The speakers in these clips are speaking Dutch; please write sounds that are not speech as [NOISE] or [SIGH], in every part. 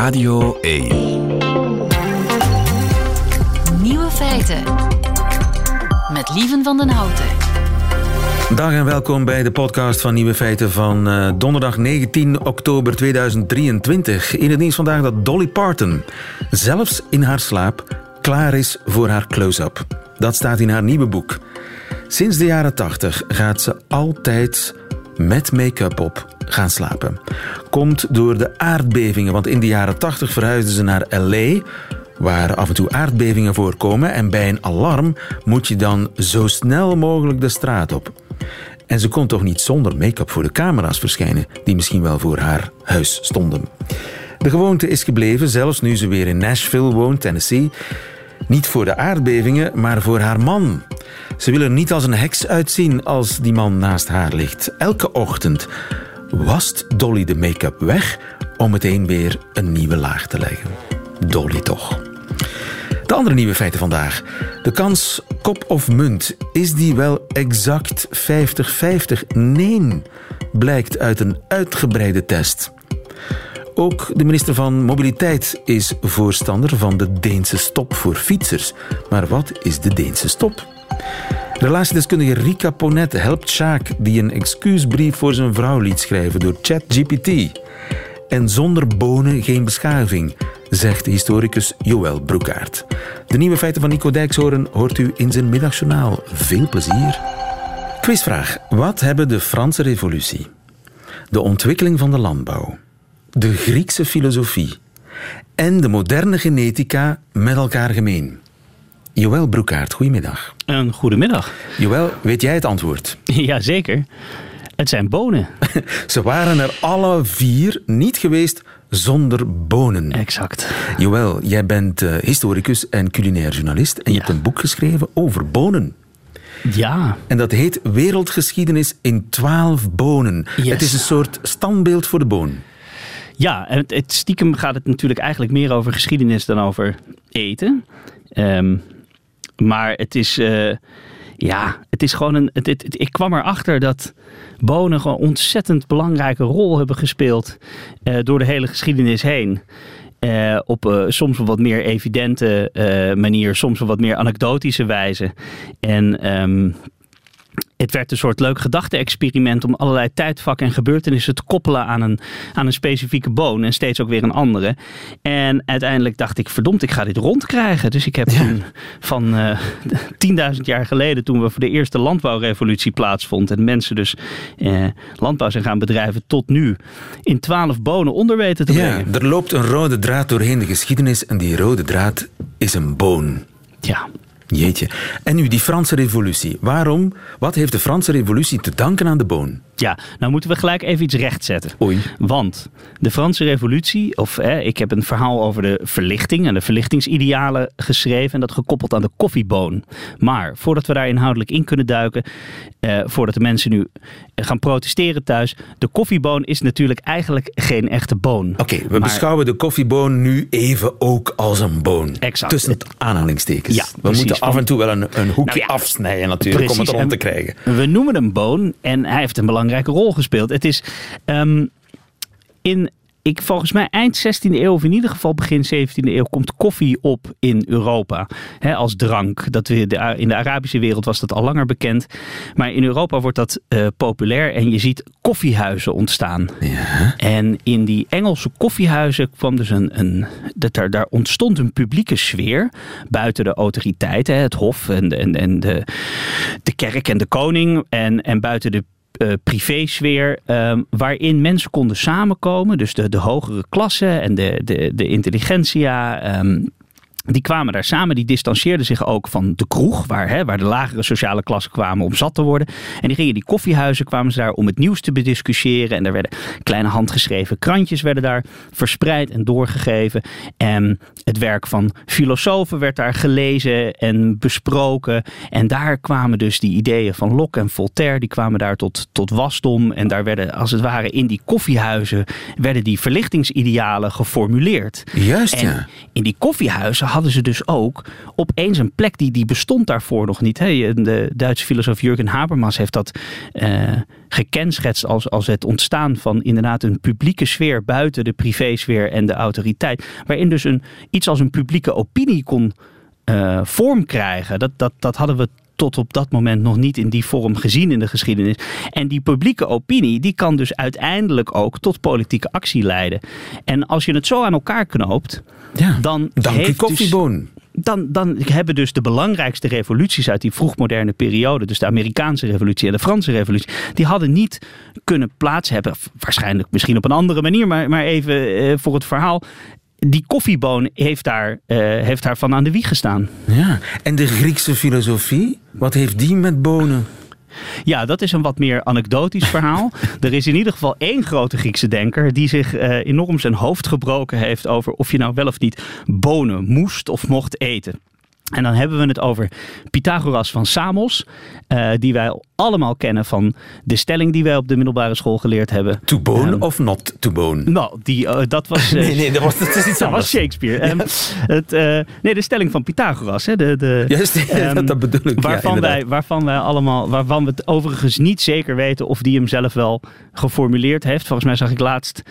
Radio 1. Nieuwe feiten. Met Lieven van den Houten. Dag en welkom bij de podcast van Nieuwe Feiten van uh, donderdag 19 oktober 2023. In het nieuws vandaag dat Dolly Parton, zelfs in haar slaap, klaar is voor haar close-up. Dat staat in haar nieuwe boek. Sinds de jaren 80 gaat ze altijd met make-up op gaan slapen. Komt door de aardbevingen, want in de jaren 80 verhuisden ze naar LA, waar af en toe aardbevingen voorkomen. En bij een alarm moet je dan zo snel mogelijk de straat op. En ze kon toch niet zonder make-up voor de camera's verschijnen, die misschien wel voor haar huis stonden. De gewoonte is gebleven, zelfs nu ze weer in Nashville woont, Tennessee. Niet voor de aardbevingen, maar voor haar man. Ze wil er niet als een heks uitzien als die man naast haar ligt. Elke ochtend wast Dolly de make-up weg om meteen weer een nieuwe laag te leggen. Dolly toch. De andere nieuwe feiten vandaag. De kans kop of munt, is die wel exact 50-50? Nee, blijkt uit een uitgebreide test. Ook de minister van Mobiliteit is voorstander van de Deense stop voor fietsers. Maar wat is de Deense stop? Relatiedeskundige Rika Ponet helpt Sjaak die een excuusbrief voor zijn vrouw liet schrijven door ChatGPT. En zonder bonen geen beschaving, zegt historicus Joël Broekaert. De nieuwe feiten van Nico Dijkshoorn hoort u in zijn middagjournaal. Veel plezier. Quizvraag. Wat hebben de Franse revolutie, de ontwikkeling van de landbouw, de Griekse filosofie en de moderne genetica met elkaar gemeen? Joël Broekaert, goedemiddag. Een goedemiddag. Joël, weet jij het antwoord? [LAUGHS] Jazeker. Het zijn bonen. [LAUGHS] Ze waren er alle vier niet geweest zonder bonen. Exact. Joël, jij bent uh, historicus en culinair journalist en je Ja. hebt een boek geschreven over bonen. Ja, En dat heet Wereldgeschiedenis in twaalf bonen. Yes. Het is een soort standbeeld voor de boon. Ja het, het stiekem gaat het natuurlijk eigenlijk meer over geschiedenis dan over eten. Ehm, maar het is, eh, ja, het is gewoon een. Het, ik kwam erachter dat bonen gewoon een ontzettend belangrijke rol hebben gespeeld eh, door de hele geschiedenis heen. Eh, op soms een wat meer evidente manier, soms een wat meer anekdotische wijze. En ehm, het werd een soort leuk gedachte-experiment om allerlei tijdvakken en gebeurtenissen te koppelen aan een, aan een specifieke boon en steeds ook weer een andere. En uiteindelijk dacht ik, verdomd, ik ga dit rondkrijgen. Dus ik heb toen van eh [LAUGHS] 10.000 jaar geleden, toen we voor de eerste landbouwrevolutie plaatsvond en mensen dus eh, landbouw zijn gaan bedrijven, tot nu in 12 bonen onder weten te Ja, brengen. er loopt een rode draad doorheen de geschiedenis en die rode draad is een boon. Ja. Jeetje. En nu die Franse revolutie. Waarom? Wat heeft de Franse revolutie te danken aan de boon? Ja, nou moeten we gelijk even iets rechtzetten. Oei. Want de Franse revolutie, of ik heb een verhaal over de verlichting en de verlichtingsidealen geschreven en dat gekoppeld aan de koffieboon. Maar voordat we daar inhoudelijk in kunnen duiken, eh, voordat de mensen nu gaan protesteren thuis, de koffieboon is natuurlijk eigenlijk geen echte boon. Oké, we Maar- beschouwen de koffieboon nu even ook als een boon. Exact. Tussen aanhalingstekens. Ja, we precies. moeten af en toe wel een, een hoekje Nou ja, afsnijden natuurlijk om het rond te En krijgen. We noemen hem Boon en hij heeft een belangrijke rol gespeeld. Het is ehm, in, ik, volgens mij eind 16e eeuw, of in ieder geval begin 17e eeuw, komt koffie op in Europa hè, als drank. Dat we de, in de Arabische wereld was dat al langer bekend. Maar in Europa wordt dat eh, populair en je ziet koffiehuizen ontstaan. Ja. En in die Engelse koffiehuizen kwam dus een, een dat daar, daar ontstond een publieke sfeer buiten de autoriteiten, hè, het hof en, de- en, en de, de kerk en de koning en, en buiten de eh, privésfeer, ehm, waarin mensen konden samenkomen, dus de, de hogere klasse en de, de, de intelligentsia. ehm, die kwamen daar samen, die distancieerden zich ook van de kroeg, waar, hè, waar de lagere sociale klassen kwamen om zat te worden. En die gingen die koffiehuizen, kwamen ze daar om het nieuws te bediscussiëren. En er werden kleine handgeschreven krantjes werden daar verspreid en doorgegeven. En het werk van filosofen werd daar gelezen en besproken. En daar kwamen dus die ideeën van Locke en Voltaire, die kwamen daar tot, tot wasdom. En daar werden, als het ware, in die koffiehuizen, werden die verlichtingsidealen geformuleerd. Juist, En ja. in die koffiehuizen hadden hadden ze dus ook opeens een plek die, die bestond daarvoor nog niet. Hè. De Duitse filosoof Jurgen Habermas heeft dat uh, gekenschetst als, als het ontstaan van inderdaad een publieke sfeer buiten de privésfeer en de autoriteit. Waarin dus een, iets als een publieke opinie kon uh, vorm krijgen. Dat, dat, dat hadden we tot op dat moment nog niet in die vorm gezien in de geschiedenis. En die publieke opinie, die kan dus uiteindelijk ook tot politieke actie leiden. En als je het zo aan elkaar knoopt, ja, dan. Dank heeft koffieboon. Dus, dan, dan hebben dus de belangrijkste revoluties uit die vroegmoderne periode, dus de Amerikaanse revolutie en de Franse revolutie, die hadden niet kunnen plaats hebben, waarschijnlijk misschien op een andere manier, maar, maar even eh, voor het verhaal, die koffieboon heeft, daar, uh, heeft daarvan aan de wieg gestaan. Ja, en de Griekse filosofie, wat heeft die met bonen? Ja, dat is een wat meer anekdotisch [LAUGHS] verhaal. er is in ieder geval één grote Griekse denker die zich uh, enorm zijn hoofd gebroken heeft over of je nou wel of niet bonen moest of mocht eten. En dan hebben we het over Pythagoras van Samos, uh, die wij allemaal kennen van de stelling die wij op de middelbare school geleerd hebben. To bone um, of not to bone? Nou, die, uh, dat was... Uh, [LAUGHS] nee, nee, dat was, dat is iets [LAUGHS] dat was Shakespeare. Ja. Um, het, nee, de stelling van Pythagoras. Hè, de, de, Juist, [LAUGHS] um, dat bedoel ik. Waarvan, ja, wij, waarvan wij allemaal, waarvan we het overigens niet zeker weten of die hem zelf wel geformuleerd heeft. Volgens mij zag ik laatst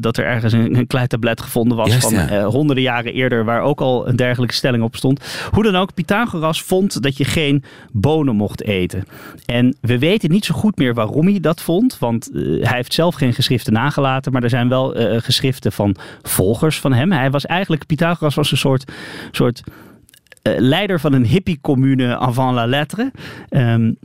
dat er ergens een, een klein tablet gevonden was Juist, van ja. honderden jaren eerder, waar ook al een dergelijke stelling op stond. Hoe dan ook, Pythagoras vond dat je geen bonen mocht eten. En we weten niet zo goed meer waarom hij dat vond, want uh, hij heeft zelf geen geschriften nagelaten, maar er zijn wel uh, geschriften van volgers van hem. Hij was eigenlijk, Pythagoras was een soort, soort leider van een hippie-commune avant la lettre. Um,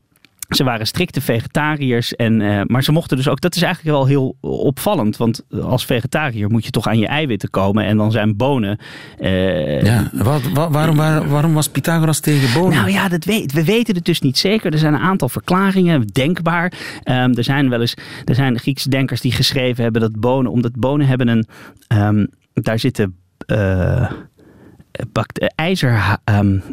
ze waren strikte vegetariërs, en, uh, maar ze mochten dus ook. Dat is eigenlijk wel heel opvallend. Want als vegetariër moet je toch aan je eiwitten komen. En dan zijn bonen. Uh, ja, wat, wat, waarom, waar, waarom was Pythagoras tegen bonen? Nou ja, dat weet, we weten het dus niet zeker. Er zijn een aantal verklaringen, denkbaar. Um, er zijn wel eens. Er zijn Griekse denkers die geschreven hebben dat bonen. Omdat bonen hebben een. Um, daar zitten. Uh, pakt ijzer, um,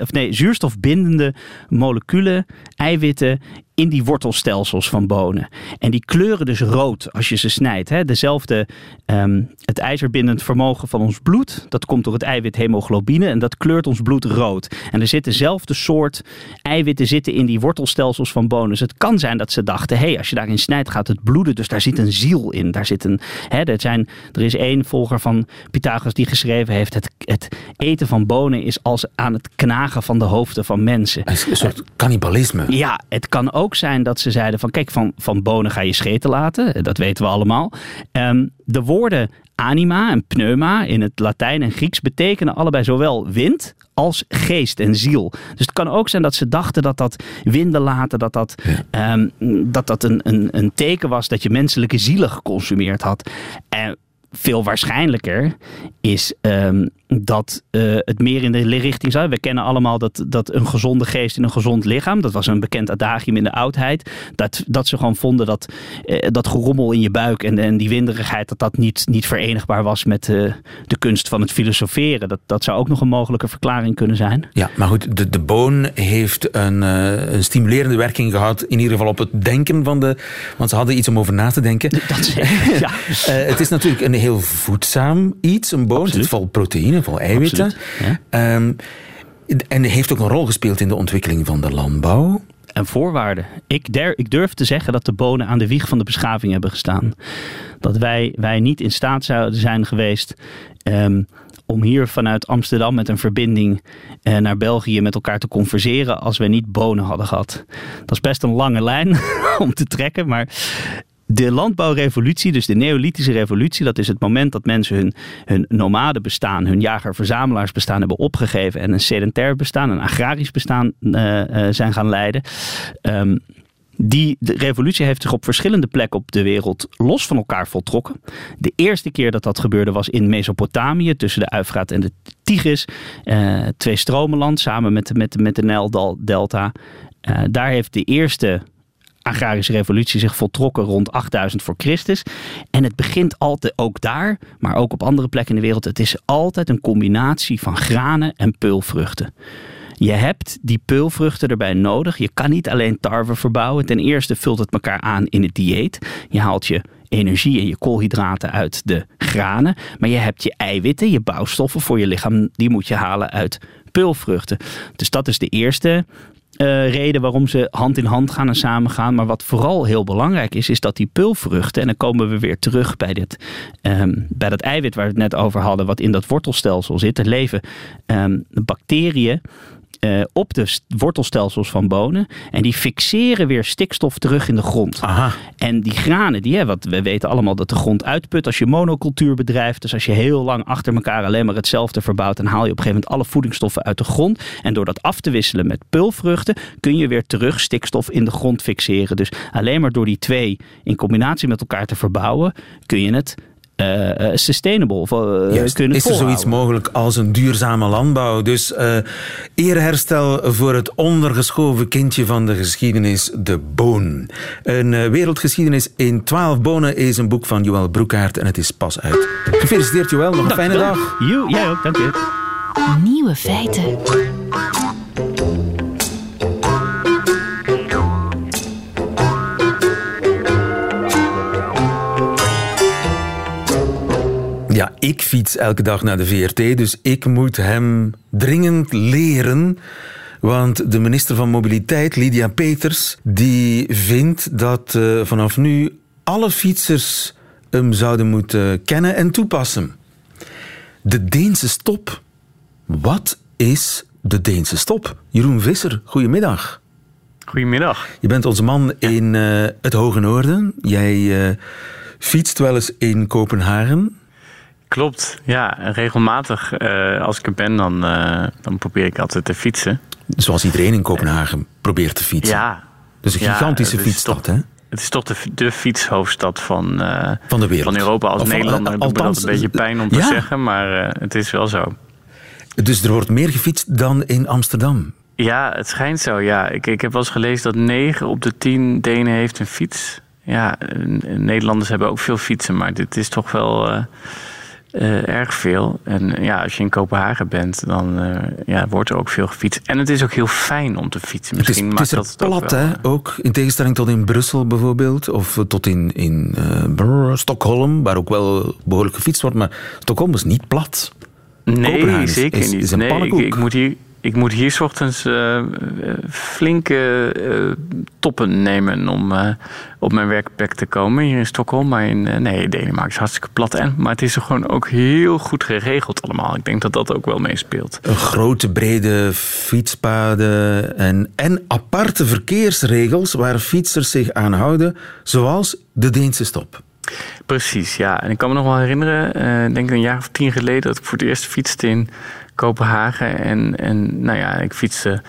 of nee, zuurstofbindende moleculen, eiwitten in die wortelstelsels van bonen. En die kleuren dus rood als je ze snijdt. Hè? Dezelfde, um, het ijzerbindend vermogen van ons bloed, dat komt door het eiwit hemoglobine en dat kleurt ons bloed rood. En er zitten dezelfde soort eiwitten zitten in die wortelstelsels van bonen. Dus het kan zijn dat ze dachten, hé, hey, als je daarin snijdt gaat het bloeden, dus daar zit een ziel in. Daar zit een, hè, er, zijn, er is één volger van Pythagoras die geschreven heeft, het, het eten van bonen is als aan het knagen van de hoofden van mensen. Een soort cannibalisme. Ja, het kan ook zijn dat ze zeiden van kijk, van, van bonen ga je scheten laten. Dat weten we allemaal. Um, de woorden anima en pneuma in het Latijn en Grieks betekenen allebei zowel wind als geest en ziel. Dus het kan ook zijn dat ze dachten dat dat winden laten, dat dat, ja. um, dat, dat een, een, een teken was dat je menselijke zielen geconsumeerd had. En veel waarschijnlijker is um, dat uh, het meer in de richting zou. We kennen allemaal dat, dat een gezonde geest in een gezond lichaam. Dat was een bekend adagium in de oudheid. Dat, dat ze gewoon vonden dat uh, dat gerommel in je buik en, en die winderigheid, dat dat niet, niet verenigbaar was met uh, de kunst van het filosoferen. Dat, dat zou ook nog een mogelijke verklaring kunnen zijn. Ja, maar goed, de, de boon heeft een, een stimulerende werking gehad, in ieder geval op het denken van de. Want ze hadden iets om over na te denken. [LAUGHS] Dat zeker, ja. [LAUGHS] het is natuurlijk een heel voedzaam iets, een boon. Het vol proteïne vol eiwitten. Ja. Um, en heeft ook een rol gespeeld in de ontwikkeling van de landbouw. En voorwaarden. Ik, der, ik durf te zeggen dat de bonen aan de wieg van de beschaving hebben gestaan. Dat wij, wij niet in staat zouden zijn geweest um, om hier vanuit Amsterdam met een verbinding uh, naar België met elkaar te converseren als we niet bonen hadden gehad. Dat is best een lange lijn [LAUGHS] om te trekken, maar de landbouwrevolutie, dus de neolithische revolutie, dat is het moment dat mensen hun, hun nomade bestaan, hun jager-verzamelaars bestaan hebben opgegeven en een sedentair bestaan, een agrarisch bestaan uh, uh, zijn gaan leiden. Um, die revolutie heeft zich op verschillende plekken op de wereld los van elkaar voltrokken. De eerste keer dat dat gebeurde was in Mesopotamië, tussen de Uifraat en de Tigris. Uh, twee stromenland, samen met, met, met de Nijldelta. Uh, daar heeft de eerste agrarische revolutie zich voltrokken rond 8000 voor Christus. En het begint altijd ook daar, maar ook op andere plekken in de wereld. Het is altijd een combinatie van granen en peulvruchten. Je hebt die peulvruchten erbij nodig. Je kan niet alleen tarwe verbouwen. Ten eerste vult het elkaar aan in het dieet. Je haalt je energie en je koolhydraten uit de granen. Maar je hebt je eiwitten, je bouwstoffen voor je lichaam, die moet je halen uit peulvruchten. Dus dat is de eerste uh, reden waarom ze hand in hand gaan en samen gaan. Maar wat vooral heel belangrijk is, is dat die pulvruchten, en dan komen we weer terug bij, dit, um, bij dat eiwit waar we het net over hadden, wat in dat wortelstelsel zit, het leven, um, bacteriën uh, op de wortelstelsels van bonen. En die fixeren weer stikstof terug in de grond. Aha. En die granen, die, hè, wat we weten allemaal dat de grond uitput als je monocultuur bedrijft. Dus als je heel lang achter elkaar alleen maar hetzelfde verbouwt, dan haal je op een gegeven moment alle voedingsstoffen uit de grond. En door dat af te wisselen met pulvruchten, kun je weer terug stikstof in de grond fixeren. Dus alleen maar door die twee in combinatie met elkaar te verbouwen, kun je het uh, sustainable of, uh, kunnen Is er zoiets mogelijk als een duurzame landbouw? Dus uh, eerherstel voor het ondergeschoven kindje van de geschiedenis, de boon. Een wereldgeschiedenis in twaalf bonen is een boek van Joël Broekaert en het is pas uit. Gefeliciteerd Joël, nog een fijne dag. You, jij ook, dank je. Nieuwe feiten. Ik fiets elke dag naar de VRT, dus ik moet hem dringend leren. Want de minister van Mobiliteit, Lydia Peters, die vindt dat uh, vanaf nu alle fietsers hem zouden moeten kennen en toepassen. De Deense stop. Wat is de Deense stop? Jeroen Visser, goedemiddag. Goedemiddag. Je bent onze man in uh, het Hoge Noorden. Jij uh, fietst wel eens in Kopenhagen. Klopt, ja. Regelmatig uh, als ik er ben, dan, uh, dan probeer ik altijd te fietsen. Zoals iedereen in Kopenhagen probeert te fietsen. Ja. Dus een gigantische ja, fietsstad, hè? Het is toch de, de fietshoofdstad van, uh, van de wereld. Van Europa. Als of, Nederlander dat een beetje pijn om te ja. zeggen, maar het is wel zo. Dus er wordt meer gefietst dan in Amsterdam? Ja, het schijnt zo, ja. Ik, ik heb wel eens gelezen dat 9 op de 10 Denen heeft een fiets. Ja, Nederlanders hebben ook veel fietsen, maar dit is toch wel... Uh, erg veel. En ja, als je in Kopenhagen bent, dan uh, ja, wordt er ook veel gefietst. En het is ook heel fijn om te fietsen. Misschien het is, het is dat plat, ook hè? Ook in tegenstelling tot in Brussel bijvoorbeeld. Of tot in, in uh, brrr, Stockholm, waar ook wel behoorlijk gefietst wordt. Maar Stockholm is niet plat. Nee, zeker is, niet. Is een nee, ik, ik, moet hier, ik moet hier ochtends uh, flinke uh, toppen nemen om uh, op mijn werkplek te komen hier in Stockholm. Maar in nee, Denemarken is hartstikke plat. En, maar het is er gewoon ook heel goed geregeld allemaal. Ik denk dat dat ook wel meespeelt. Een grote, brede fietspaden en, en aparte verkeersregels waar fietsers zich aan houden, zoals de Deense stop. Precies, ja. En ik kan me nog wel herinneren, ik denk een jaar of tien geleden, dat ik voor het eerst fietste in Kopenhagen. En, en nou ja, ik fietste,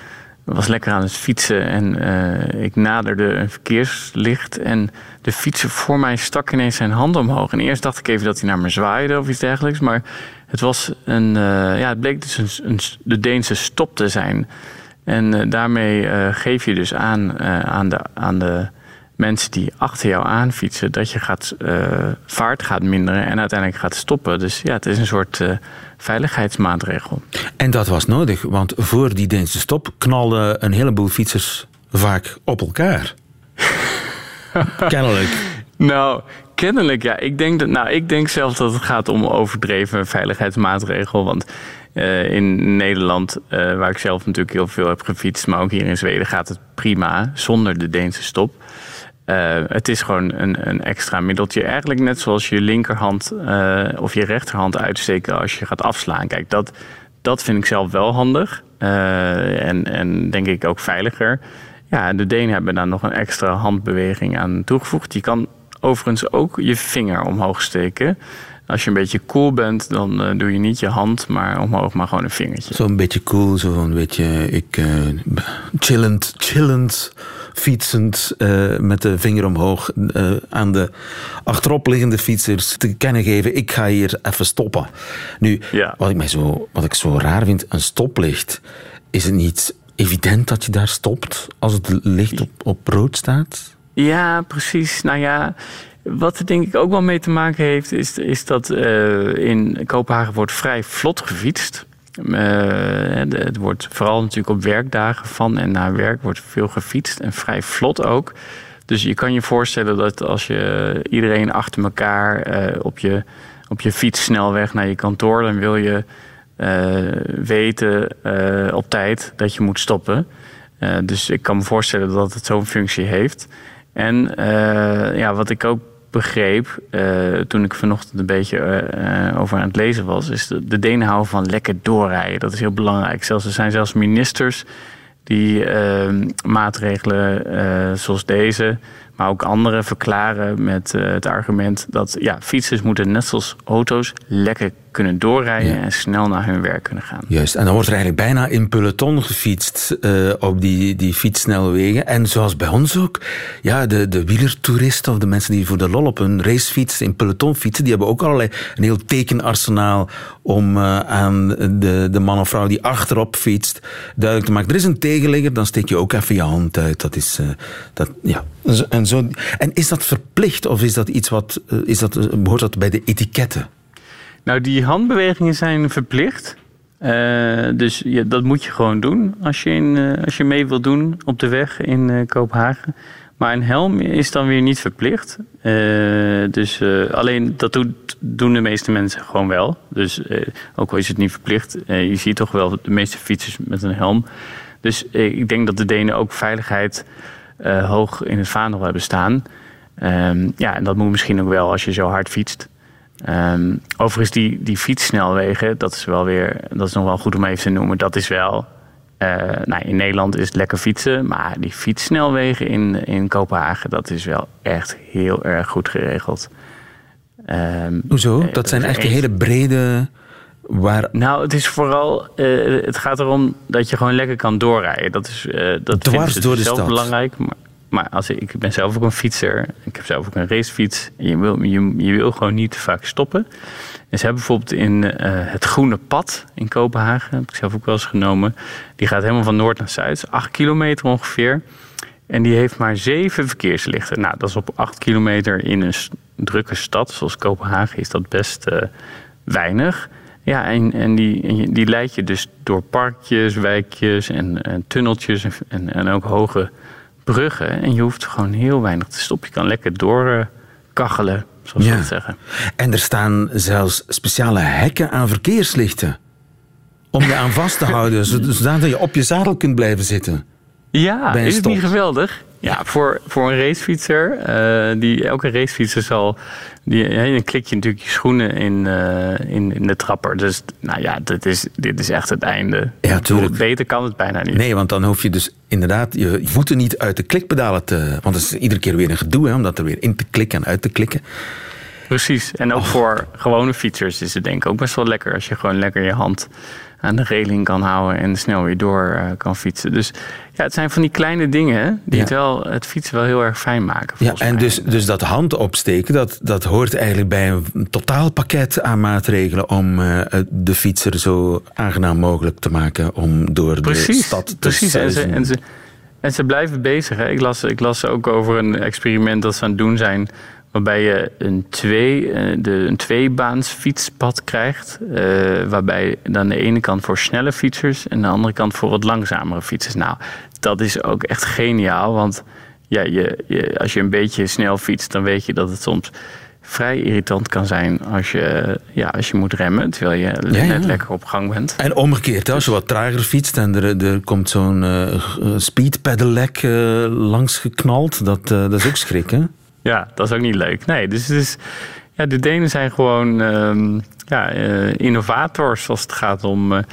was lekker aan het fietsen en uh, ik naderde een verkeerslicht. En de fietser voor mij stak ineens zijn hand omhoog. En eerst dacht ik even dat hij naar me zwaaide of iets dergelijks. Maar het was een, uh, ja, het bleek dus een, de Deense stop te zijn. En uh, daarmee geef je dus aan, aan, de, aan de mensen die achter jou aanfietsen dat je gaat, vaart gaat minderen en uiteindelijk gaat stoppen. Dus ja, het is een soort veiligheidsmaatregel. En dat was nodig, want voor die Deense stop knalden een heleboel fietsers vaak op elkaar. [LAUGHS] Kennelijk. Nou, kennelijk ja. Ik denk, dat, nou, ik denk zelf dat het gaat om overdreven veiligheidsmaatregel. Want uh, in Nederland, uh, waar ik zelf natuurlijk heel veel heb gefietst, maar ook hier in Zweden gaat het prima zonder de Deense stop. Uh, het is gewoon een, een, extra middeltje. Eigenlijk net zoals je linkerhand uh, of je rechterhand uitsteken als je gaat afslaan. Kijk, dat, dat vind ik zelf wel handig. Uh, en, en denk ik ook veiliger. Ja, de Denen hebben daar nog een extra handbeweging aan toegevoegd. Je kan overigens ook je vinger omhoog steken. Als je een beetje cool bent, dan doe je niet je hand maar omhoog, maar gewoon een vingertje. Zo een beetje cool, zo van, weet je, ik chillend, chillend fietsend uh, met de vinger omhoog uh, aan de achteropliggende fietsers te kennen geven: ik ga hier even stoppen. Nu, ja. wat, ik mij zo, wat ik zo raar vind, een stoplicht, is het niet evident dat je daar stopt als het licht op, op rood staat? Ja, precies. Nou ja. Wat er denk ik ook wel mee te maken heeft, is, is dat uh, in Kopenhagen wordt vrij vlot gefietst. Uh, het wordt vooral natuurlijk op werkdagen van en na werk wordt veel gefietst en vrij vlot ook. Dus je kan je voorstellen dat als je iedereen achter elkaar eh, op, je, op je fiets snelweg naar je kantoor, dan wil je eh, weten eh, op tijd dat je moet stoppen. Eh, dus ik kan me voorstellen dat het zo'n functie heeft. En eh, ja, wat ik ook begreep eh, toen ik vanochtend een beetje eh, eh, over aan het lezen was, is de, de Denen houden van lekker doorrijden. Dat is heel belangrijk. Zelfs, er zijn zelfs ministers die eh, maatregelen zoals deze, maar ook andere verklaren met het argument dat ja, fietsers moeten net zoals auto's lekker kunnen doorrijden Ja. en snel naar hun werk kunnen gaan. Juist, en dan wordt er eigenlijk bijna in peloton gefietst eh, op die, die fietssnelwegen. En zoals bij ons ook, ja, de, de wielertoeristen of de mensen die voor de lol op een racefiets in peloton fietsen, die hebben ook allerlei een heel tekenarsenaal om eh, aan de, de man of vrouw die achterop fietst duidelijk te maken. Er is een tegenligger, dan steek je ook even je hand uit. Dat is, eh, dat, ja. En, zo, en is dat verplicht of is dat iets wat, is dat, behoort dat bij de etiketten? Nou, die handbewegingen zijn verplicht. Eh, dus dat moet je gewoon doen als je, in, eh, als je mee wilt doen op de weg in eh, Kopenhagen. Maar een helm is dan weer niet verplicht. Dus alleen dat doen de meeste mensen gewoon wel. Dus ook al is het niet verplicht, je ziet toch wel de meeste fietsers met een helm. Dus ik denk dat de Denen ook veiligheid hoog in het vaandel hebben staan. Ehm, ja, en dat moet misschien ook wel als je zo hard fietst. Ehm, overigens, die, die fietssnelwegen, dat is wel weer, dat is nog wel goed om even te noemen. Dat is wel, eh, nou, in Nederland is het lekker fietsen, maar die fietssnelwegen in, in Kopenhagen, dat is wel echt heel erg goed geregeld. Ehm, Hoezo? eh, Dat zijn echt die hele brede... Waar, Nou, het is vooral, eh, het gaat erom dat je gewoon lekker kan doorrijden. Dat is, eh dat Dwars door de zelf stad. belangrijk. Maar, maar als ik, ben zelf ook een fietser. Ik heb zelf ook een racefiets. Je wil, je, je wil gewoon niet te vaak stoppen. En ze hebben bijvoorbeeld in eh, het Groene Pad in Kopenhagen, heb ik zelf ook wel eens genomen. Die gaat helemaal van noord naar zuid, acht kilometer ongeveer. En die heeft maar zeven verkeerslichten. Nou, dat is op acht kilometer in een drukke stad zoals Kopenhagen is dat best eh, weinig. Ja, en, en, die, die leidt je dus door parkjes, wijkjes en, en tunneltjes en, en ook hoge bruggen. En je hoeft gewoon heel weinig te stoppen. Je kan lekker doorkachelen, zoals Ja. we dat zeggen. En er staan zelfs speciale hekken aan verkeerslichten. Om je aan vast te houden, [LAUGHS] zodat je op je zadel kunt blijven zitten. Ja, is het niet geweldig? Ja, voor, voor een racefietser, eh, die, elke racefietser zal... Die, dan klik je natuurlijk je schoenen in, eh, in, in de trapper. Dus nou ja, dit is, dit is echt het einde. Ja, Ik bedoel, tuurlijk. Beter kan het bijna niet. Nee, want dan hoef je dus inderdaad je voeten niet uit de klikpedalen te... Want het is iedere keer weer een gedoe, hè, om dat er weer in te klikken en uit te klikken. Precies. En ook voor gewone fietsers is het denk ik ook best wel lekker... als je gewoon lekker je hand aan de regeling kan houden... en snel weer door eh, kan fietsen. Dus ja, het zijn van die kleine dingen... die Ja. het, wel, het fietsen wel heel erg fijn maken. Ja, en mij. dus, dus dat hand opsteken, dat, dat hoort eigenlijk bij een totaalpakket aan maatregelen om eh, de fietser zo aangenaam mogelijk te maken om door de precies, stad te precies. En ze, suizen. en, ze, en ze blijven bezig. Hè. Ik, las, ik las ook over een experiment dat ze aan het doen zijn... waarbij je een, twee, eh, de, een tweebaans fietspad krijgt... eh, waarbij dan de ene kant voor snelle fietsers... en de andere kant voor wat langzamere fietsers. Nou, dat is ook echt geniaal, want... Ja, je, je, als je een beetje snel fietst, dan weet je dat het soms vrij irritant kan zijn als je, ja, als je moet remmen, terwijl je Ja, net lekker op gang bent. En omgekeerd, als je wat trager fietst en er, er komt zo'n eh speed pedelec langs geknald, dat, dat is ook schrik, hè? Ja, dat is ook niet leuk. Nee, dus, dus ja, de Denen zijn gewoon ehm, ja, eh, innovators als het gaat om eh,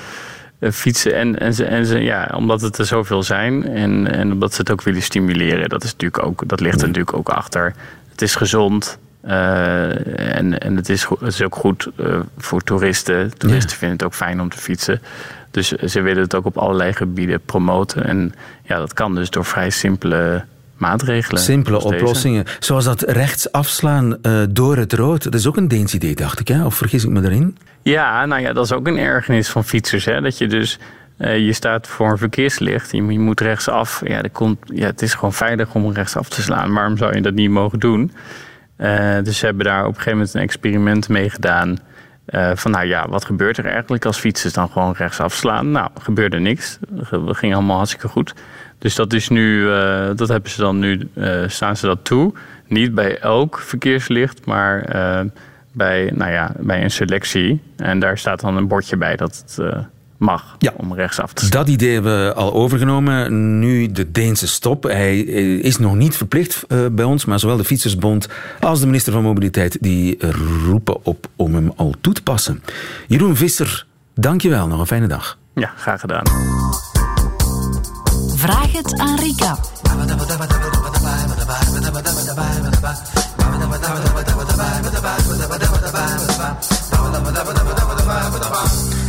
eh, fietsen. En, en, ze, en ze, ja, omdat het er zoveel zijn en, en omdat ze het ook willen stimuleren. Dat, is natuurlijk ook, dat ligt er natuurlijk ook achter. Het is gezond. en en het, is, het is ook goed voor toeristen. Toeristen vinden het ook fijn om te fietsen. Dus ze willen het ook op allerlei gebieden promoten. En ja, dat kan dus door vrij simpele maatregelen. Simpele deze. oplossingen. Zoals dat rechts afslaan eh, door het rood. Dat is ook een Deens idee, dacht ik, hè? Of vergis ik me erin? Ja, nou ja, dat is ook een ergernis van fietsers. Hè? Dat je dus, eh, je staat voor een verkeerslicht, je, je moet rechtsaf. Ja, komt, ja, het is gewoon veilig om rechtsaf te slaan. Waarom zou je dat niet mogen doen? Eh, dus ze hebben daar op een gegeven moment een experiment mee gedaan. van nou ja, wat gebeurt er eigenlijk als fietsers dan gewoon rechtsaf slaan? Nou, gebeurde niks. We gingen allemaal hartstikke goed. Dus dat is nu, eh, dat hebben ze dan nu, uh, staan ze dat toe. Niet bij elk verkeerslicht, maar bij, nou ja, bij een selectie. En daar staat dan een bordje bij dat het mag ja, om rechtsaf te staan. Dat idee hebben we al overgenomen. Nu de Deense stop. Hij is nog niet verplicht uh, bij ons, maar zowel de Fietsersbond als de minister van Mobiliteit die roepen op om hem al toe te passen. Jeroen Visser, dankjewel. Nog een fijne dag. Ja, graag gedaan. Vraag het aan Rika.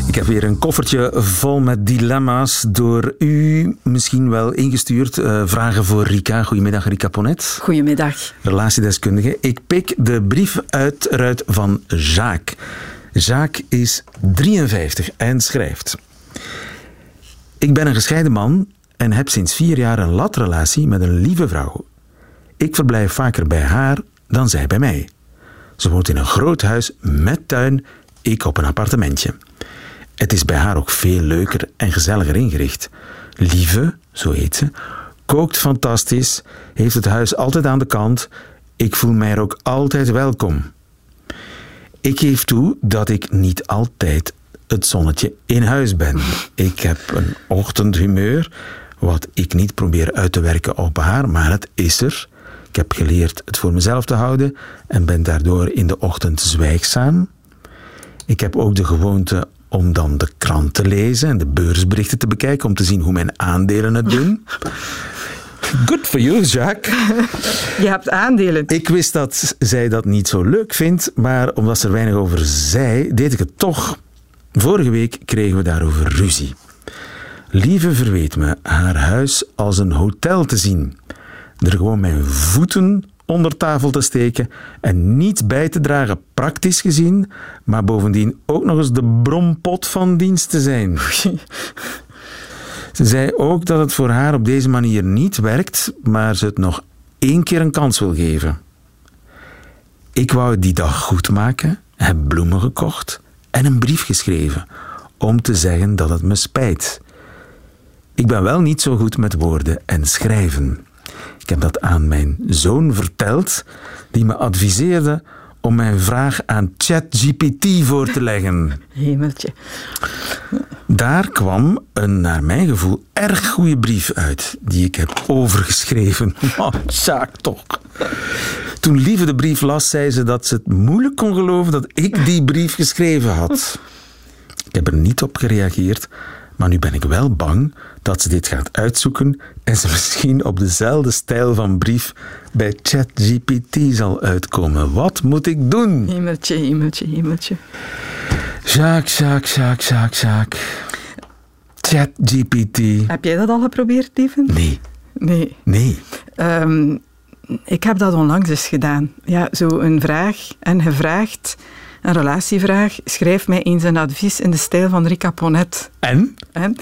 Ik heb weer een koffertje vol met dilemma's door u misschien wel ingestuurd. Uh, vragen voor Rika. Goedemiddag, Rika Ponet. Goedemiddag. Relatiedeskundige. Ik pik de brief uit eruit van Jacques. Jacques is 53 en schrijft. Ik ben een gescheiden man en heb sinds vier jaar een latrelatie met een lieve vrouw. Ik verblijf vaker bij haar dan zij bij mij. Ze woont in een groot huis met tuin, ik op een appartementje. Het is bij haar ook veel leuker en gezelliger ingericht. Lieve, zo heet ze, kookt fantastisch, heeft het huis altijd aan de kant. Ik voel mij er ook altijd welkom. Ik geef toe dat ik niet altijd het zonnetje in huis ben. Ik heb een ochtendhumeur, wat ik niet probeer uit te werken op haar, maar het is er. Ik heb geleerd het voor mezelf te houden en ben daardoor in de ochtend zwijgzaam. Ik heb ook de gewoonte om dan de krant te lezen en de beursberichten te bekijken om te zien hoe mijn aandelen het doen. [LAUGHS] Good for you, Jacques. [LAUGHS] Je hebt aandelen. Ik wist dat zij dat niet zo leuk vindt, maar omdat ze er weinig over zei, deed ik het toch. Vorige week kregen we daarover ruzie. Lieve verweet me haar huis als een hotel te zien. Er gewoon mijn voeten onder tafel te steken en niet bij te dragen, praktisch gezien, maar bovendien ook nog eens de brompot van dienst te zijn. Ze zei ook dat het voor haar op deze manier niet werkt, maar ze het nog één keer een kans wil geven. Ik wou het die dag goed maken, heb bloemen gekocht en een brief geschreven om te zeggen dat het me spijt. Ik ben wel niet zo goed met woorden en schrijven. Ik heb dat aan mijn zoon verteld, die me adviseerde om mijn vraag aan ChatGPT voor te leggen. Hemeltje. Daar kwam een, naar mijn gevoel, erg goede brief uit, die ik heb overgeschreven. [LAUGHS] Oh, zaak toch. Toen Lieve de brief las, zei ze dat ze het moeilijk kon geloven dat ik die brief geschreven had. Ik heb er niet op gereageerd, maar nu ben ik wel bang dat ze dit gaat uitzoeken en ze [LAUGHS] misschien op dezelfde stijl van brief bij ChatGPT zal uitkomen. Wat moet ik doen? Hemeltje, hemeltje, hemeltje. Jacques, Jacques, Jacques, Jacques, Jacques. ChatGPT. Heb jij dat al geprobeerd, Steven? Nee. Nee. Nee. Um, ik heb dat onlangs eens gedaan. Ja, zo een vraag en gevraagd een relatievraag. Schrijf mij eens een advies in de stijl van Rika Ponet. En? en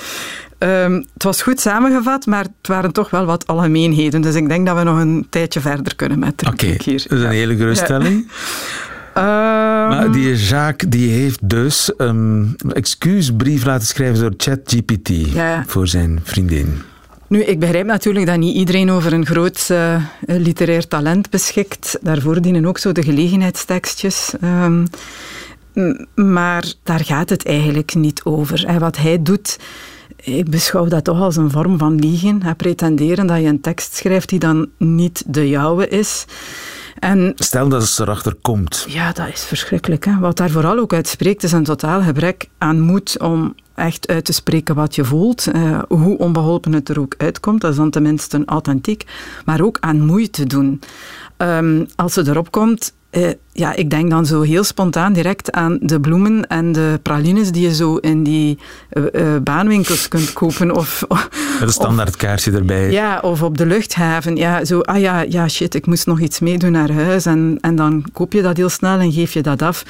um, het was goed samengevat, maar het waren toch wel wat algemeenheden. Dus ik denk dat we nog een tijdje verder kunnen met de Oké, dat is een hele geruststelling. Ja. Um, maar die Jacques die heeft dus een excuusbrief laten schrijven door ChatGPT ja. voor zijn vriendin. Nu, ik begrijp natuurlijk dat niet iedereen over een groot uh, literair talent beschikt. Daarvoor dienen ook zo de gelegenheidstekstjes. Um, maar daar gaat het eigenlijk niet over. En wat hij doet, ik beschouw dat toch als een vorm van liegen. Hij pretenderen dat je een tekst schrijft die dan niet de jouwe is. En, Stel dat ze erachter komt. Ja, dat is verschrikkelijk. Hè? Wat daar vooral ook uit spreekt, is een totaal gebrek aan moed om echt uit te spreken wat je voelt. Uh, hoe onbeholpen het er ook uitkomt, dat is dan tenminste authentiek. Maar ook aan moeite doen. Um, als ze erop komt, uh, ja, ik denk dan zo heel spontaan direct aan de bloemen en de pralines die je zo in die uh, baanwinkels kunt kopen. Of, [LAUGHS] Met een standaard kaarsje erbij. Ja, of op de luchthaven. Ja, zo, ah ja, ja, shit, ik moest nog iets meedoen naar huis. En, en dan koop je dat heel snel en geef je dat af.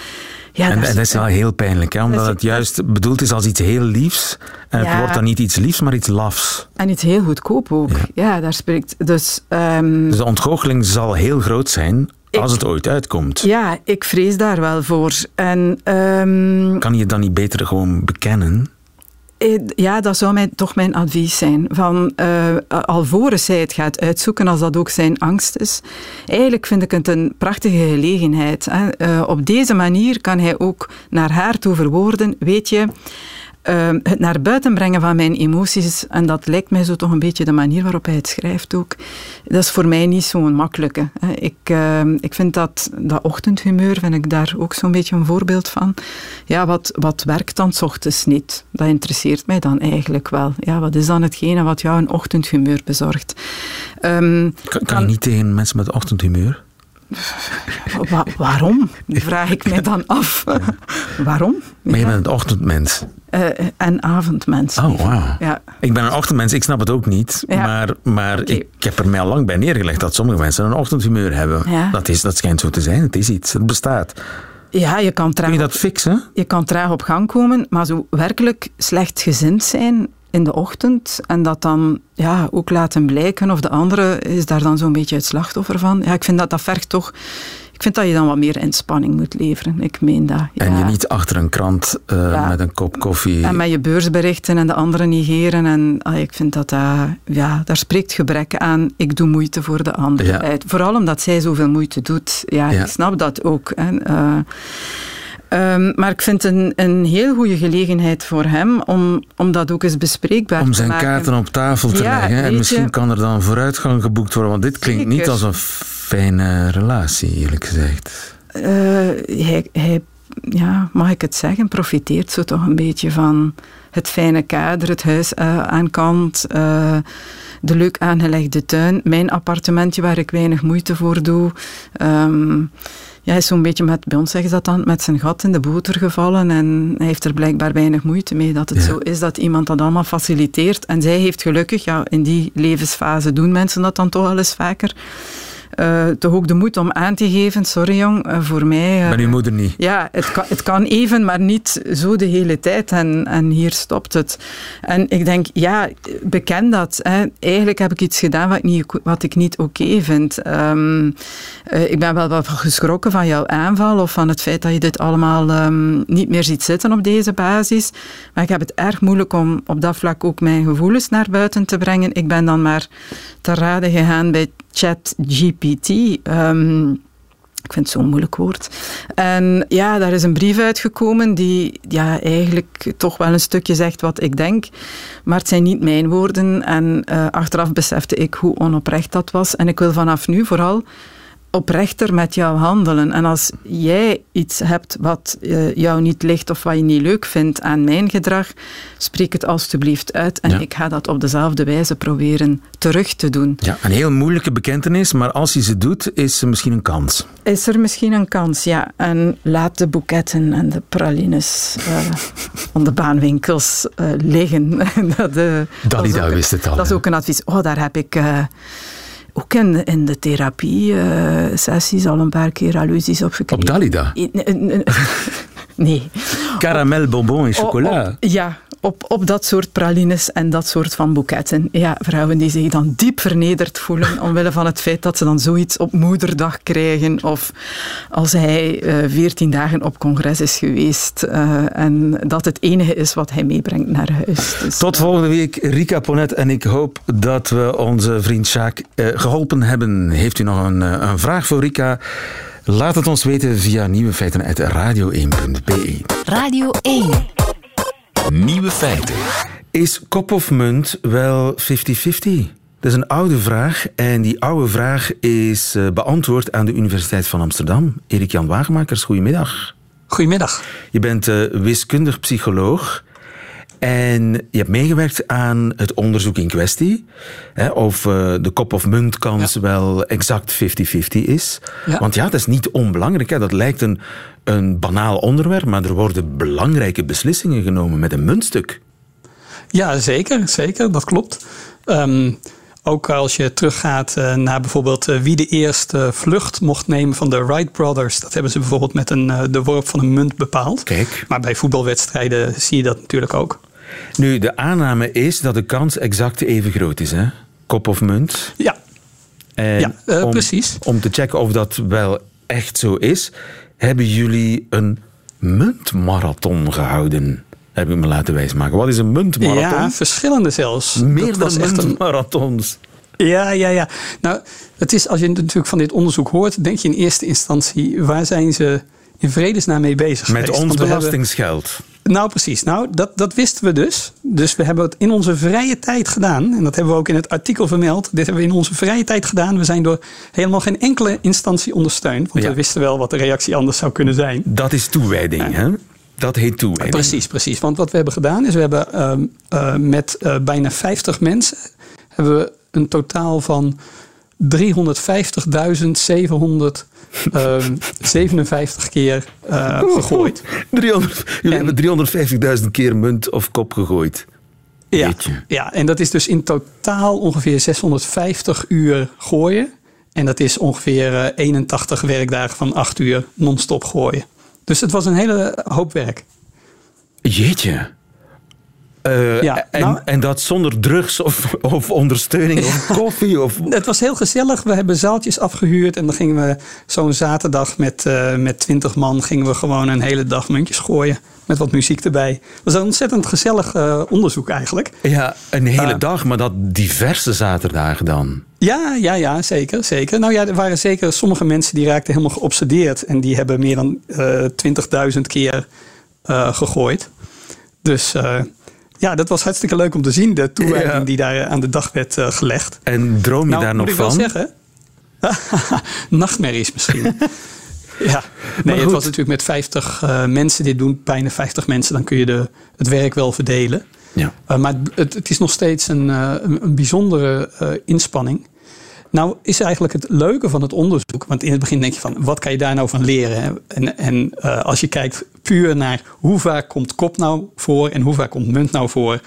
Ja, en, dat, is, wel heel pijnlijk, hè? omdat het juist bedoeld is als iets heel liefs. En het wordt dan niet iets liefs, maar iets lafs. En iets heel goedkoop ook. Ja, daar spreekt. Dus, um... dus de ontgoocheling zal heel groot zijn Als het ooit uitkomt. Ja, ik vrees daar wel voor. En, um, kan je het dan niet beter gewoon bekennen? Eh, ja, dat zou mijn, toch mijn advies zijn. Van, uh, alvorens hij het gaat uitzoeken, als dat ook zijn angst is. Eigenlijk vind ik het een prachtige gelegenheid. Hè. Uh, op deze manier kan hij ook naar haar toe verwoorden. Weet je, Ehm, het naar buiten brengen van mijn emoties, en dat lijkt mij zo toch een beetje de manier waarop hij het schrijft ook, dat is voor mij niet zo'n makkelijke. Ik, ehm, ik vind dat, dat ochtendhumeur, vind ik daar ook zo'n beetje een voorbeeld van. Ja, wat, wat werkt dan s ochtends niet? Dat interesseert mij dan eigenlijk wel. Ja, wat is dan hetgene wat jou een ochtendhumeur bezorgt? Um, kan, kan je niet tegen mensen met ochtendhumeur? [LAUGHS] waarom? [LAUGHS] vraag ik mij dan af. waarom? Maar je bent een ochtendmens. Uh, en avondmens. Oh, wauw. Ja. Ik ben een ochtendmens, ik snap het ook niet. Maar, maar ik, heb er mij al lang bij neergelegd dat sommige mensen een ochtendhumeur hebben. Dat, is, dat schijnt zo te zijn. Het is iets, het bestaat. Ja, je kan traag... Kun je dat fixen? Je kan traag op gang komen, maar zo werkelijk slecht gezind zijn in de ochtend en dat dan ja, ook laten blijken of de andere is daar dan zo'n beetje het slachtoffer van. Ja, ik vind dat dat vergt toch... Ik vind dat je dan wat meer inspanning moet leveren. Ik meen dat. Ja. En je niet achter een krant uh, met een kop koffie... En met je beursberichten en de anderen negeren. En ah, ik vind dat. Ja, daar spreekt gebrek aan. Ik doe moeite voor de andere uit. Vooral omdat zij zoveel moeite doet. Ja, ik snap dat ook. Hè. Uh, Um, maar ik vind het een, een heel goede gelegenheid voor hem om, om dat ook eens bespreekbaar om te maken. Om zijn kaarten op tafel te leggen. En misschien kan er dan vooruitgang geboekt worden. Want dit klinkt niet als een fijne relatie, eerlijk gezegd. Uh, hij, hij, ja, mag ik het zeggen, profiteert zo toch een beetje van het fijne kader, het huis uh, aan kant, uh, de leuk aangelegde tuin, mijn appartementje waar ik weinig moeite voor doe. Um, ja, hij is zo'n beetje met, bij ons zeggen ze dat dan, met zijn gat in de boter gevallen. En hij heeft er blijkbaar weinig moeite mee dat het zo is dat iemand dat allemaal faciliteert. En zij heeft gelukkig, ja, in die levensfase doen mensen dat dan toch wel eens vaker uh, toch ook de moed om aan te geven, sorry jong, uh, voor mij... Uh, ben uw moeder niet? Ja, het kan, het kan even, maar niet zo de hele tijd. En, en hier stopt het. En ik denk, ja, beken dat. Hè. Eigenlijk heb ik iets gedaan wat ik niet, wat ik niet oké vind. Um, ik ben wel wat geschrokken van jouw aanval of van het feit dat je dit allemaal um, niet meer ziet zitten op deze basis. Maar ik heb het erg moeilijk om op dat vlak ook mijn gevoelens naar buiten te brengen. Ik ben dan maar te raden gegaan bij ChatGPT. Um, ik vind het zo'n moeilijk woord. En ja, daar is een brief uitgekomen die ja, eigenlijk toch wel een stukje zegt wat ik denk. Maar het zijn niet mijn woorden. En uh, achteraf besefte ik hoe onoprecht dat was. En ik wil vanaf nu vooral oprechter met jou handelen. En als jij iets hebt wat uh, jou niet ligt of wat je niet leuk vindt aan mijn gedrag, spreek het alstublieft uit. En ik ga dat op dezelfde wijze proberen terug te doen. Ja, een heel moeilijke bekentenis, maar als je ze doet, is er misschien een kans. Is er misschien een kans, ja. En laat de boeketten en de pralines [LAUGHS] uh, de baanwinkels uh, liggen. [LAUGHS] dat, Dalida wist het al. Dat is ook een advies. Oh, daar heb ik ook in, in de therapie-sessies uh, al een paar keer allusies op gekregen. Op Dalida? [LAUGHS] Nee. Caramel, bonbon en chocola. Op, ja, op, op dat soort pralines en dat soort van boeketten. Ja, vrouwen die zich dan diep vernederd voelen [LAUGHS] omwille van het feit dat ze dan zoiets op moederdag krijgen of als hij uh, veertien dagen op congres is geweest uh, en dat het enige is wat hij meebrengt naar huis. Dus, Tot volgende week, Rika Ponet en ik hoop dat we onze vriend Sjaak uh, geholpen hebben. Heeft u nog een, een vraag voor Rika? Laat het ons weten via nieuwe feiten uit radio1.be. Radio 1. Nieuwe feiten. Is kop of munt wel 50-50? Dat is een oude vraag en die oude vraag is eh, beantwoord aan de Universiteit van Amsterdam. Erik-Jan Wagemakers, goedemiddag. Goedemiddag. Je bent uh, wiskundig psycholoog en je hebt meegewerkt aan het onderzoek in kwestie. Hè, of uh, de kop- of muntkans ja. wel exact 50-50 is. Ja. Want ja, dat is niet onbelangrijk. Hè. Dat lijkt een, een banaal onderwerp, maar er worden belangrijke beslissingen genomen met een muntstuk. Ja, zeker. Zeker, dat klopt. Um, ook als je teruggaat uh, naar bijvoorbeeld uh, wie de eerste vlucht mocht nemen van de Wright Brothers. Dat hebben ze bijvoorbeeld met een, de worp van een munt bepaald. Kijk. Maar bij voetbalwedstrijden zie je dat natuurlijk ook. Nu, de aanname is dat de kans exact even groot is, hè? Kop of munt? Ja. En Ja, eh, om, precies. Om te checken of dat wel echt zo is, hebben jullie een muntmarathon gehouden. Heb ik me laten wijsmaken. Wat is een muntmarathon? Ja, verschillende zelfs. Dat Meerdere was echt een- muntmarathons. Ja, ja, ja. Nou, het is, als je natuurlijk van dit onderzoek hoort, denk je in eerste instantie, waar zijn ze in vredesnaam mee bezig Met geweest? ons hebben- belastingsgeld. Nou, precies. Nou, dat, dat wisten we dus. Dus we hebben het in onze vrije tijd gedaan. En dat hebben we ook in het artikel vermeld. Dit hebben we in onze vrije tijd gedaan. We zijn door helemaal geen enkele instantie ondersteund. Want Ja. we wisten wel wat de reactie anders zou kunnen zijn. Dat is toewijding, hè? Dat heet toewijding. Precies, precies. Want wat we hebben gedaan is, we hebben ehm, eh, met eh, bijna 50 mensen hebben we een totaal van 350.757 keer eh, gegooid. 300, jullie En- hebben 350.000 keer munt of kop gegooid. Ja, Jeetje. ja, en dat is dus in totaal ongeveer 650 uur gooien. En dat is ongeveer eh, 81 werkdagen van 8 uur non-stop gooien. Dus het was een hele hoop werk. Jeetje. Eh, Ja, en, nou- en dat zonder drugs of, of ondersteuning of [LAUGHS] koffie? Of... Het was heel gezellig. We hebben zaaltjes afgehuurd. En dan gingen we zo'n zaterdag met, eh met 20 man gingen we gewoon een hele dag muntjes gooien. Met wat muziek erbij. Het was een ontzettend gezellig eh, onderzoek eigenlijk. Ja, een hele dag, maar dat diverse zaterdagen dan. Ja, ja, ja, zeker, zeker. Nou ja, er waren zeker sommige mensen die raakten helemaal geobsedeerd. En die hebben meer dan eh 20.000 keer gegooid. Dus ja, dat was hartstikke leuk om te zien. De toewijding Ja. die daar aan de dag werd eh, gelegd. En droom je nou, daar moet nog ik wel van? zeggen. [LAUGHS] Nachtmerries misschien. [LAUGHS] ja, nee, het was natuurlijk met 50 eh, mensen dit doen, bijna 50 mensen, dan kun je de, het werk wel verdelen. Ja. Uh, maar het, het is nog steeds een, een, een bijzondere inspanning. Nou is eigenlijk het leuke van het onderzoek, want in het begin denk je van wat kan je daar nou van leren? En, en uh, als je kijkt puur naar hoe vaak komt kop nou voor en hoe vaak komt munt nou voor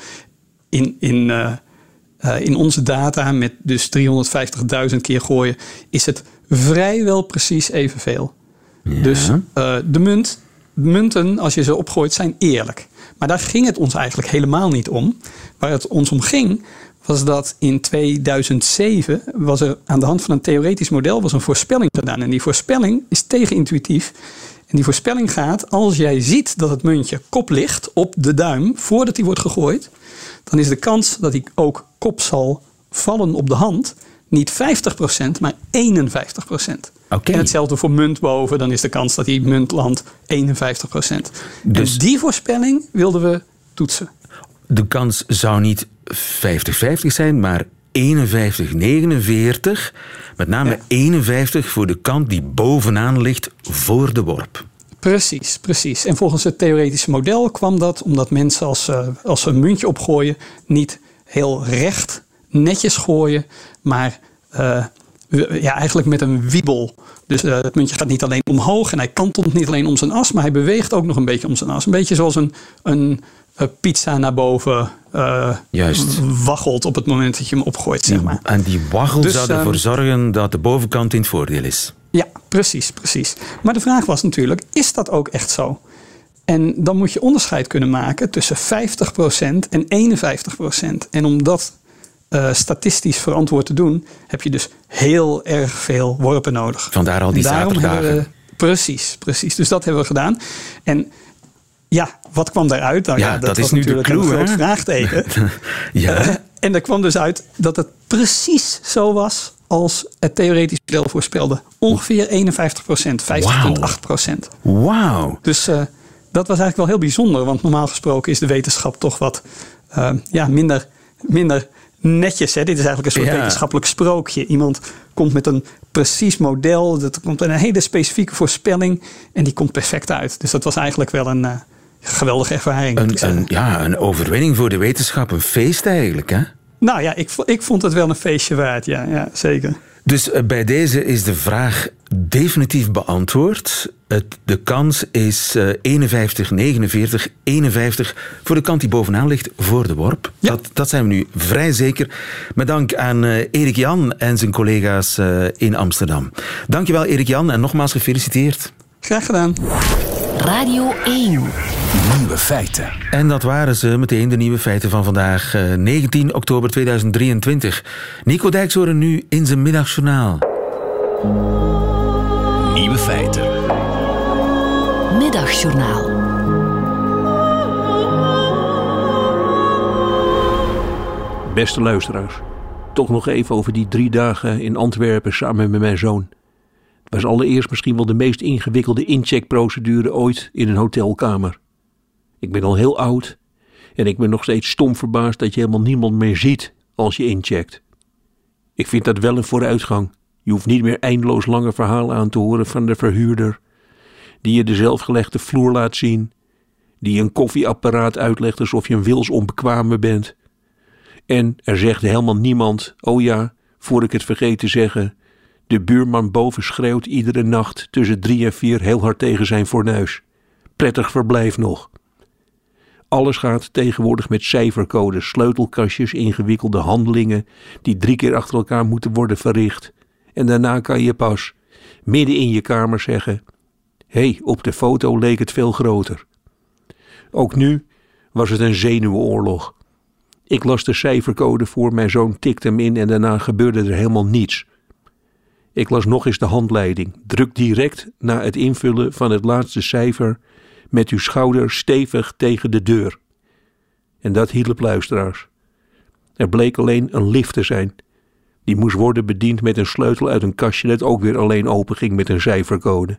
in, in, uh, in onze data met dus 350.000 keer gooien, is het vrijwel precies evenveel. Ja. Dus de munt, munten, als je ze opgooit, zijn eerlijk. Maar daar ging het ons eigenlijk helemaal niet om. Waar het ons om ging, was dat in 2007 was er aan de hand van een theoretisch model was een voorspelling gedaan. En die voorspelling is tegenintuïtief. En die voorspelling gaat, als jij ziet dat het muntje kop ligt op de duim voordat die wordt gegooid, dan is de kans dat hij ook kop zal vallen op de hand niet 50%, maar 51%. Okay. En hetzelfde voor munt boven, dan is de kans dat die munt landt 51%. Dus en die voorspelling wilden we toetsen. De kans zou niet 50-50 zijn, maar 51-49. Met name ja. 51 voor de kant die bovenaan ligt voor de worp. Precies, precies. En volgens het theoretische model kwam dat omdat mensen als, uh, als ze een muntje opgooien niet heel recht netjes gooien, maar uh, ja, eigenlijk met een wiebel. Dus uh, het muntje gaat niet alleen omhoog en hij kantelt niet alleen om zijn as, maar hij beweegt ook nog een beetje om zijn as. Een beetje zoals een, een pizza naar boven uh, Juist. waggelt op het moment dat je hem opgooit. Zeg maar. En die waggel dus, zou ervoor um, zorgen dat de bovenkant in het voordeel is. Ja, precies, precies. Maar de vraag was natuurlijk, is dat ook echt zo? En dan moet je onderscheid kunnen maken tussen 50% en 51%. En om dat uh, statistisch verantwoord te doen, heb je dus heel erg veel worpen nodig. Vandaar al die zaterdagen. We, precies, precies. Dus dat hebben we gedaan. En ja, wat kwam daaruit? Nou, ja, ja, dat, dat was is nu natuurlijk de clue, een groot vraagteken. [LAUGHS] ja. Uh, en er kwam dus uit dat het precies zo was als het theoretisch model voorspelde. Ongeveer 51 procent, 50,8 procent. Wauw. Dus uh, dat was eigenlijk wel heel bijzonder, want normaal gesproken is de wetenschap toch wat uh, ja, minder, minder netjes. Hè? Dit is eigenlijk een soort ja. wetenschappelijk sprookje. Iemand komt met een precies model, dat komt een hele specifieke voorspelling en die komt perfect uit. Dus dat was eigenlijk wel een uh, geweldige ervaring. Een, een, ja, een overwinning voor de wetenschap, een feest eigenlijk, hè? Nou ja, ik, ik vond het wel een feestje waard, ja, ja zeker. Dus uh, bij deze is de vraag definitief beantwoord. Het, de kans is uh, 51, 49, 51 voor de kant die bovenaan ligt voor de worp. Ja. Dat, dat zijn we nu vrij zeker. Met dank aan uh, Erik Jan en zijn collega's uh, in Amsterdam. Dankjewel Erik Jan en nogmaals gefeliciteerd. Graag gedaan. Radio 1. Nieuwe feiten. En dat waren ze meteen, de nieuwe feiten van vandaag, 19 eh, oktober 2023. Nico Dijkshoorn nu in zijn middagjournaal. Nieuwe feiten. Middagjournaal. Beste luisteraars, toch nog even over die drie dagen in Antwerpen samen met mijn zoon. Was allereerst misschien wel de meest ingewikkelde incheckprocedure ooit in een hotelkamer. Ik ben al heel oud en ik ben nog steeds stom verbaasd dat je helemaal niemand meer ziet als je incheckt. Ik vind dat wel een vooruitgang. Je hoeft niet meer eindeloos lange verhalen aan te horen van de verhuurder, die je de zelfgelegde vloer laat zien, die een koffieapparaat uitlegt alsof je een wils onbekwame bent. En er zegt helemaal niemand, oh ja, voor ik het vergeet te zeggen, de buurman boven schreeuwt iedere nacht tussen drie en vier heel hard tegen zijn fornuis. Prettig verblijf nog. Alles gaat tegenwoordig met cijfercodes, sleutelkastjes, ingewikkelde handelingen die drie keer achter elkaar moeten worden verricht. En daarna kan je pas midden in je kamer zeggen: Hé, hey, op de foto leek het veel groter. Ook nu was het een zenuwenoorlog. Ik las de cijfercode voor, mijn zoon tikte hem in en daarna gebeurde er helemaal niets. Ik las nog eens de handleiding. Druk direct na het invullen van het laatste cijfer met uw schouder stevig tegen de deur. En dat hielp luisteraars. Er bleek alleen een lift te zijn. Die moest worden bediend met een sleutel uit een kastje dat ook weer alleen openging met een cijfercode.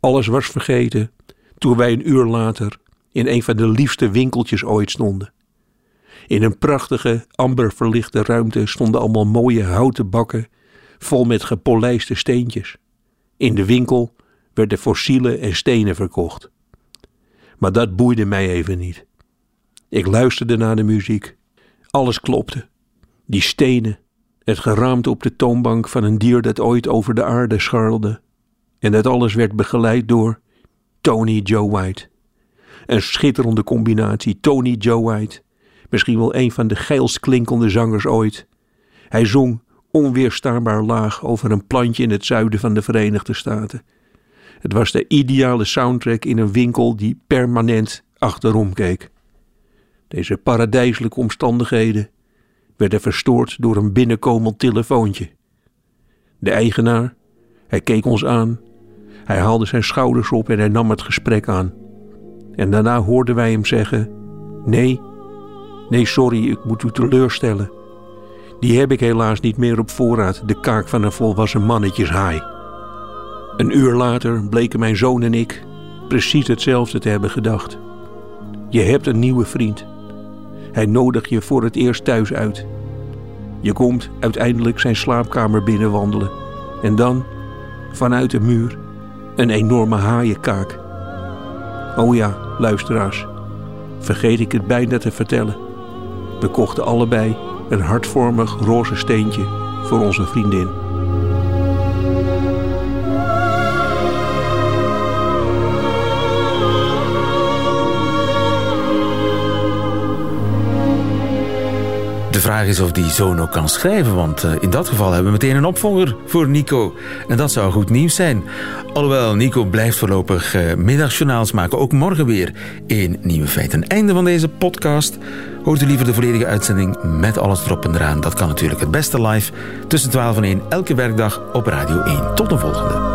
Alles was vergeten toen wij een uur later in een van de liefste winkeltjes ooit stonden. In een prachtige, amber verlichte ruimte stonden allemaal mooie houten bakken vol met gepolijste steentjes. In de winkel werden fossielen en stenen verkocht. Maar dat boeide mij even niet. Ik luisterde naar de muziek. Alles klopte. Die stenen, het geraamte op de toonbank van een dier dat ooit over de aarde scharrelde. En dat alles werd begeleid door Tony Joe White. Een schitterende combinatie, Tony Joe White. Misschien wel een van de geilst klinkende zangers ooit. Hij zong onweerstaanbaar laag over een plantje in het zuiden van de Verenigde Staten. Het was de ideale soundtrack in een winkel die permanent achterom keek. Deze paradijselijke omstandigheden werden verstoord door een binnenkomend telefoontje. De eigenaar, hij keek ons aan, hij haalde zijn schouders op en hij nam het gesprek aan. En daarna hoorden wij hem zeggen: Nee, nee, sorry, ik moet u teleurstellen. Die heb ik helaas niet meer op voorraad, de kaak van een volwassen mannetjeshaai. Een uur later bleken mijn zoon en ik precies hetzelfde te hebben gedacht. Je hebt een nieuwe vriend. Hij nodigt je voor het eerst thuis uit. Je komt uiteindelijk zijn slaapkamer binnenwandelen. En dan, vanuit de muur, een enorme haaienkaak. Oh ja, luisteraars, vergeet ik het bijna te vertellen. We kochten allebei een hartvormig roze steentje voor onze vriendin. Vraag is of die zoon ook kan schrijven, want eh, in dat geval hebben we meteen een opvolger voor Nico. En dat zou goed nieuws zijn. Alhoewel, Nico blijft voorlopig uh, middagjournaals maken, ook morgen weer in Nieuwe Feiten. Einde van deze podcast. Hoort u liever de volledige uitzending met alles erop en eraan? Dat kan natuurlijk het beste live tussen 12 en 1 elke werkdag op Radio 1. Tot de volgende.